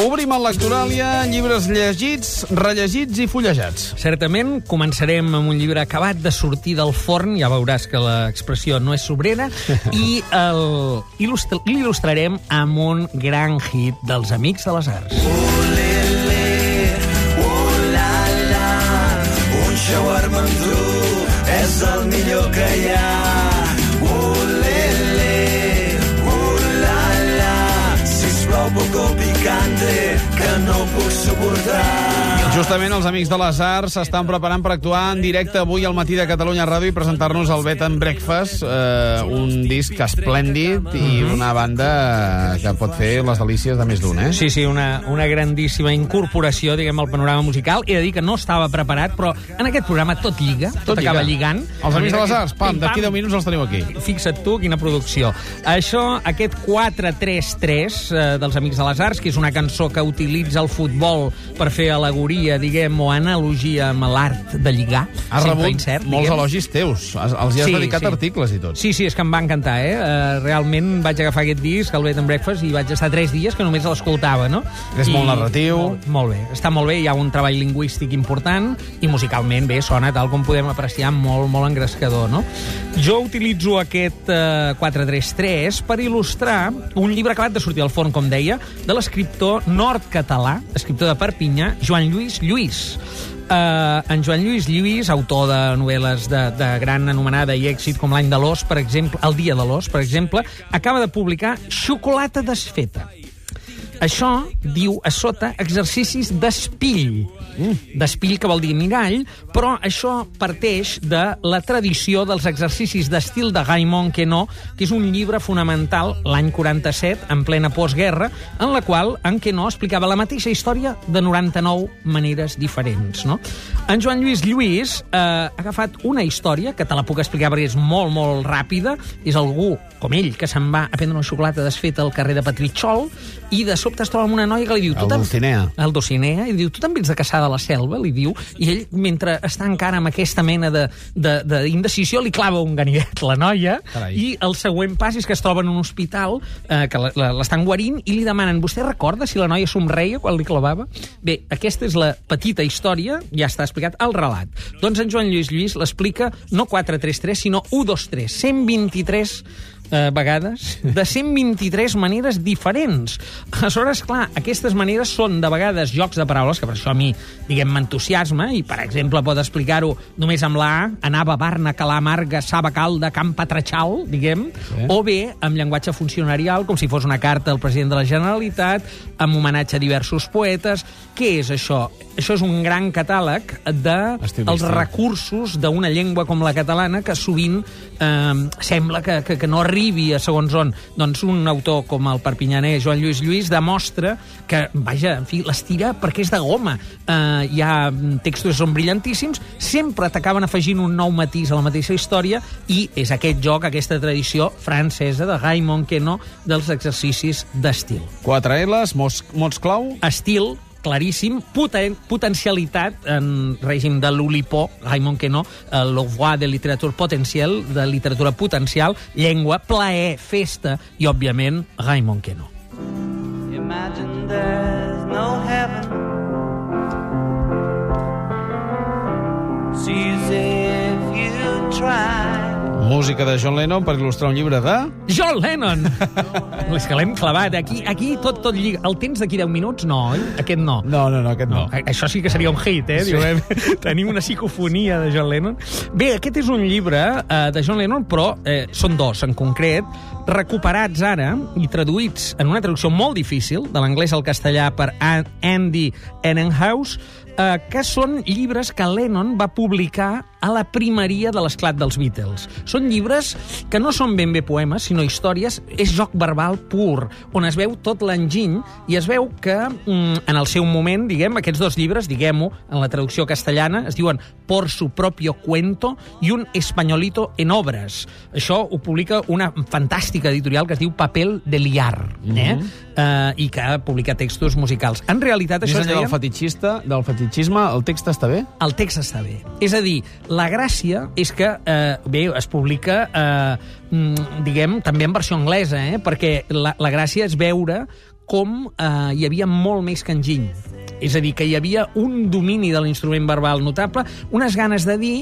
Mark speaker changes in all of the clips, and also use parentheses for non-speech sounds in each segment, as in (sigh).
Speaker 1: Obrim el Lectoràlia, llibres llegits, rellegits i fullejats.
Speaker 2: Certament, començarem amb un llibre acabat de sortir del forn, ja veuràs que l'expressió no és sobrera, (laughs) i l'il·lustrarem amb un gran hit dels Amics de les Arts.
Speaker 3: Un shawarma amb tu és el millor que hi ha. Que no puc.
Speaker 1: Justament els Amics de les Arts s'estan preparant per actuar en directe avui al matí de Catalunya Ràdio i presentar-nos el Bet and Breakfast, eh, un disc esplèndid i una banda que pot fer les delícies de més d'un, eh?
Speaker 2: Sí, sí, una, una grandíssima incorporació, diguem, al panorama musical. He de dir que no estava preparat, però en aquest programa tot lliga, tot, acaba
Speaker 1: lliga.
Speaker 2: lligant.
Speaker 1: Els Amics de les Arts, pam, d'aquí
Speaker 2: pam.
Speaker 1: 10 minuts els teniu aquí.
Speaker 2: Fixa't tu, quina producció. Això, aquest 4-3-3 eh, dels Amics de les Arts, que és una cançó que utilitza el futbol per fer alegoria, diguem, o analogia amb l'art de lligar.
Speaker 1: Has
Speaker 2: sempre
Speaker 1: rebut
Speaker 2: incert,
Speaker 1: molts
Speaker 2: diguem.
Speaker 1: elogis teus. Els hi has
Speaker 2: Sí,
Speaker 1: dedicat
Speaker 2: sí.
Speaker 1: articles i tot.
Speaker 2: Sí, sí, és que em va encantar, eh? Uh, realment vaig agafar aquest disc, el Bed and Breakfast, i vaig estar tres dies que només l'escoltava, no?
Speaker 1: És molt narratiu.
Speaker 2: Molt, molt bé, està molt bé, hi ha un treball lingüístic important, i musicalment, bé, sona tal com podem apreciar, molt, molt engrescador, no? Jo utilitzo aquest uh, 433 per il·lustrar un llibre acabat de sortir al forn, com deia, de l'escriptor nord-català, escriptor de Perpinyà, Joan Lluís Lluís. Uh, en Joan Lluís Lluís, autor de novel·les de, de gran anomenada i èxit com l'any de l'os, per exemple, El dia de l'os, per exemple, acaba de publicar Xocolata desfeta. Això diu a sota exercicis d'espill. Mm. D'espill, que vol dir mirall, però això parteix de la tradició dels exercicis d'estil de Raymond Queneau, que és un llibre fonamental l'any 47, en plena postguerra, en la qual en Queneau explicava la mateixa història de 99 maneres diferents. No? En Joan Lluís Lluís eh, ha agafat una història, que te la puc explicar perquè és molt, molt ràpida, és algú, com ell, que se'n va a prendre una xocolata desfeta al carrer de Petritxol, i de sobte es troba amb una noia que li diu...
Speaker 1: El
Speaker 2: "Tu te'n-
Speaker 1: Dulcinea.
Speaker 2: el Dulcinea, i diu, tu te'n vens de caçar de la selva, li diu, i ell, mentre està encara amb aquesta mena de- de- d'indecisió, li clava un ganivet la noia,
Speaker 1: Carai.
Speaker 2: i el següent pas és que es troba en un hospital, eh, que l'estan guarint, i li demanen, vostè recorda si la noia somreia quan li clavava? Bé, aquesta és la petita història, ja està explicat al relat. Doncs en Joan Lluís Lluís l'explica no 433, sinó 123, 123 eh, vegades, de 123 maneres diferents. Aleshores, clar, aquestes maneres són de vegades jocs de paraules, que per això a mi, diguem, m'entusiasma, i per exemple pot explicar-ho només amb la A, anava, barna, calà, marga, saba, calda, camp, patratxal, diguem,
Speaker 1: Sí.
Speaker 2: o bé amb llenguatge funcionarial, com si fos una carta al president de la Generalitat, amb homenatge a diversos poetes. Què és això? Això és un gran catàleg de els recursos d'una llengua com la catalana que sovint eh, sembla que, que, que no arribi a segons on. Doncs un autor com el perpinyaner Joan Lluís Lluís demostra que, vaja, en fi, les tira perquè és de goma. Eh, hi ha textos que són brillantíssims, sempre t'acaben afegint un nou matís a la mateixa història i és aquest joc, aquesta tradició francesa de Raymond Queneau dels exercicis d'estil.
Speaker 1: 4 L's, mots, mots clau,
Speaker 2: Estil, claríssim, poten potencialitat en règim de l'Olipó, Raymond Queneau, eh, le voix de literatura potencial, de literatura potencial, llengua, plaer, festa i, òbviament, Raymond Queneau.
Speaker 3: Imagine there's no heaven.
Speaker 1: Música de John Lennon per il·lustrar un llibre de...
Speaker 2: John Lennon! és que l'hem clavat. Aquí, aquí tot, tot lliga. El tens d'aquí 10 minuts? No, oi? Aquest no.
Speaker 1: No, no, no, aquest no.
Speaker 2: A- Això sí que seria un hit, eh?
Speaker 1: Sí.
Speaker 2: Diu, eh? (laughs) Tenim una psicofonia de John Lennon. Bé, aquest és un llibre eh, de John Lennon, però eh, són dos en concret, recuperats ara i traduïts en una traducció molt difícil, de l'anglès al castellà per An- Andy Ehrenhaus, eh, que són llibres que Lennon va publicar a la primeria de l'esclat dels Beatles. Són llibres que no són ben bé poemes, sinó històries, és joc verbal pur, on es veu tot l'enginy i es veu que mm, en el seu moment, diguem, aquests dos llibres, diguem-ho, en la traducció castellana, es diuen Por su propio cuento i un Españolito en obres. Això ho publica una fantàstica editorial que es diu Papel de Liar, eh? eh, i que publica textos musicals. En realitat,
Speaker 1: Més
Speaker 2: això es
Speaker 1: enllà del
Speaker 2: deien...
Speaker 1: fetichista, del fetichisme, el text està bé?
Speaker 2: El text està bé. És a dir, la gràcia és que, eh, bé, es publica, eh, mm, diguem, també en versió anglesa, eh? perquè la, la gràcia és veure com eh, hi havia molt més que enginy. És a dir, que hi havia un domini de l'instrument verbal notable, unes ganes de dir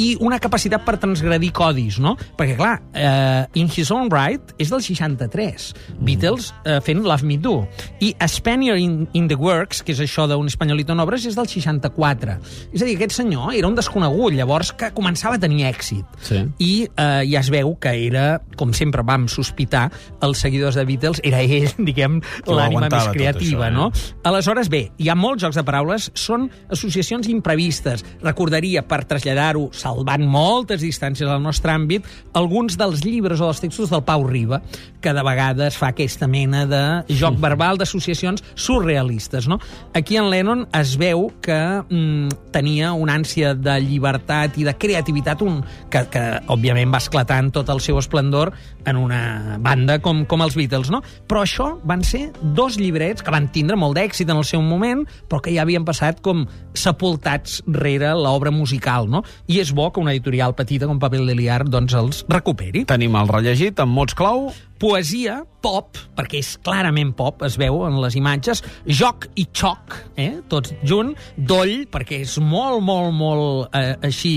Speaker 2: i una capacitat per transgredir codis, no? Perquè, clar, eh, In His Own Right és del 63, Beatles eh, fent Love Me Do, i A Spaniard in, in the Works, que és això d'un espanyolito en obres, és del 64. És a dir, aquest senyor era un desconegut, llavors que començava a tenir èxit.
Speaker 1: Sí.
Speaker 2: I eh, ja es veu que era, com sempre vam sospitar, els seguidors de Beatles, era ell, (laughs) diguem, l'ànima més creativa,
Speaker 1: això, eh?
Speaker 2: no? Aleshores, bé, hi ha molts jocs de paraules, són associacions imprevistes. Recordaria, per traslladar-ho, salvant moltes distàncies al nostre àmbit, alguns dels llibres o dels textos del Pau Riba, que de vegades fa aquesta mena de joc verbal d'associacions surrealistes, no? Aquí en Lennon es veu que mm, tenia una ànsia de llibertat i de creativitat un, que, que, òbviament, va esclatar en tot el seu esplendor en una banda com, com els Beatles, no? Però això van ser dos llibrets que van tindre molt d'èxit en el seu moment, però que ja havien passat com sepultats rere l'obra musical, no? I és bo que una editorial petita com Papel de Liar doncs els recuperi.
Speaker 1: Tenim el rellegit amb mots clau.
Speaker 2: Poesia, pop, perquè és clarament pop, es veu en les imatges, joc i xoc, eh? tots junt, doll, perquè és molt, molt, molt eh, així,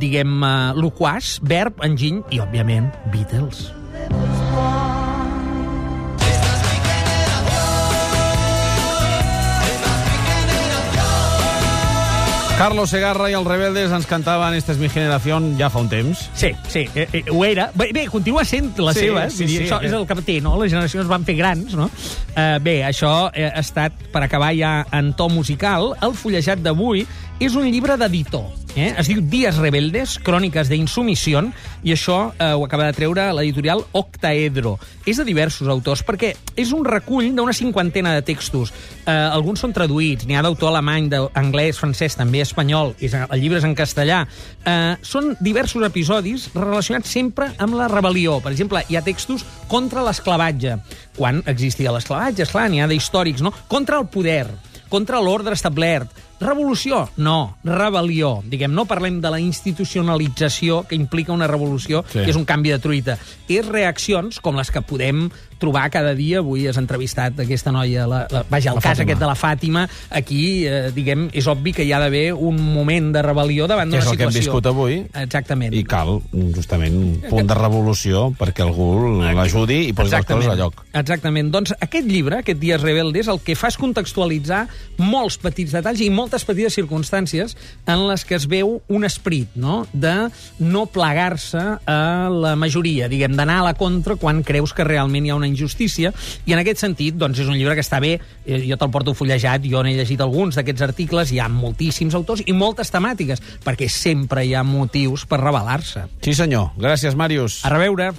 Speaker 2: diguem, eh, loquàs, verb, enginy i, òbviament, Beatles.
Speaker 1: Carlos Segarra i els Rebeldes ens cantaven Esta es mi generación ja fa un temps.
Speaker 2: Sí, sí, eh, eh, ho era. Bé, bé, continua sent la
Speaker 1: Sí,
Speaker 2: seva.
Speaker 1: sí,
Speaker 2: vull dir,
Speaker 1: sí.
Speaker 2: això és el que té, no? Les generacions van fer grans, no? Eh, bé, això eh, ha estat, per acabar ja en to musical, el fullejat d'avui és un llibre d'editor. Eh? Es diu Dies Rebeldes, cròniques d'insumissió, i això eh, ho acaba de treure l'editorial Octaedro. És de diversos autors, perquè és un recull d'una cinquantena de textos. Eh, alguns són traduïts, n'hi ha d'autor alemany, d'anglès, francès, també espanyol, és, el llibre és en castellà. Eh, són diversos episodis relacionats sempre amb la rebel·lió. Per exemple, hi ha textos contra l'esclavatge, quan existia l'esclavatge, esclar, n'hi ha d'històrics, no? Contra el poder, contra l'ordre establert, Revolució? No, rebel·lió. Diguem, no parlem de la institucionalització que implica una revolució, Sí. que és un canvi de truita. És reaccions com les que podem trobar cada dia. Avui has entrevistat aquesta noia, la, la, vaja, el
Speaker 1: La
Speaker 2: cas
Speaker 1: Fàtima.
Speaker 2: aquest de la Fàtima. Aquí, eh, diguem, és obvi que hi ha d'haver un moment de rebel·lió davant
Speaker 1: Que és
Speaker 2: d'una
Speaker 1: el que hem
Speaker 2: situació.
Speaker 1: viscut avui.
Speaker 2: Exactament.
Speaker 1: I cal, justament, un punt de revolució perquè algú l'ajudi i posi les coses a lloc.
Speaker 2: Exactament. Doncs aquest llibre, aquest Dies Rebeldes, el que fa és contextualitzar molts petits detalls i moltes petites circumstàncies en les que es veu un esperit, no?, de no plegar-se a la majoria, diguem, d'anar a la contra quan creus que realment hi ha una injustícia, i en aquest sentit, doncs, és un llibre que està bé, eh, jo te'l porto fullejat, jo n'he llegit alguns d'aquests articles, hi ha moltíssims autors i moltes temàtiques, perquè sempre hi ha motius per rebel·lar-se.
Speaker 1: Sí, senyor. Gràcies, Màrius.
Speaker 2: A reveure.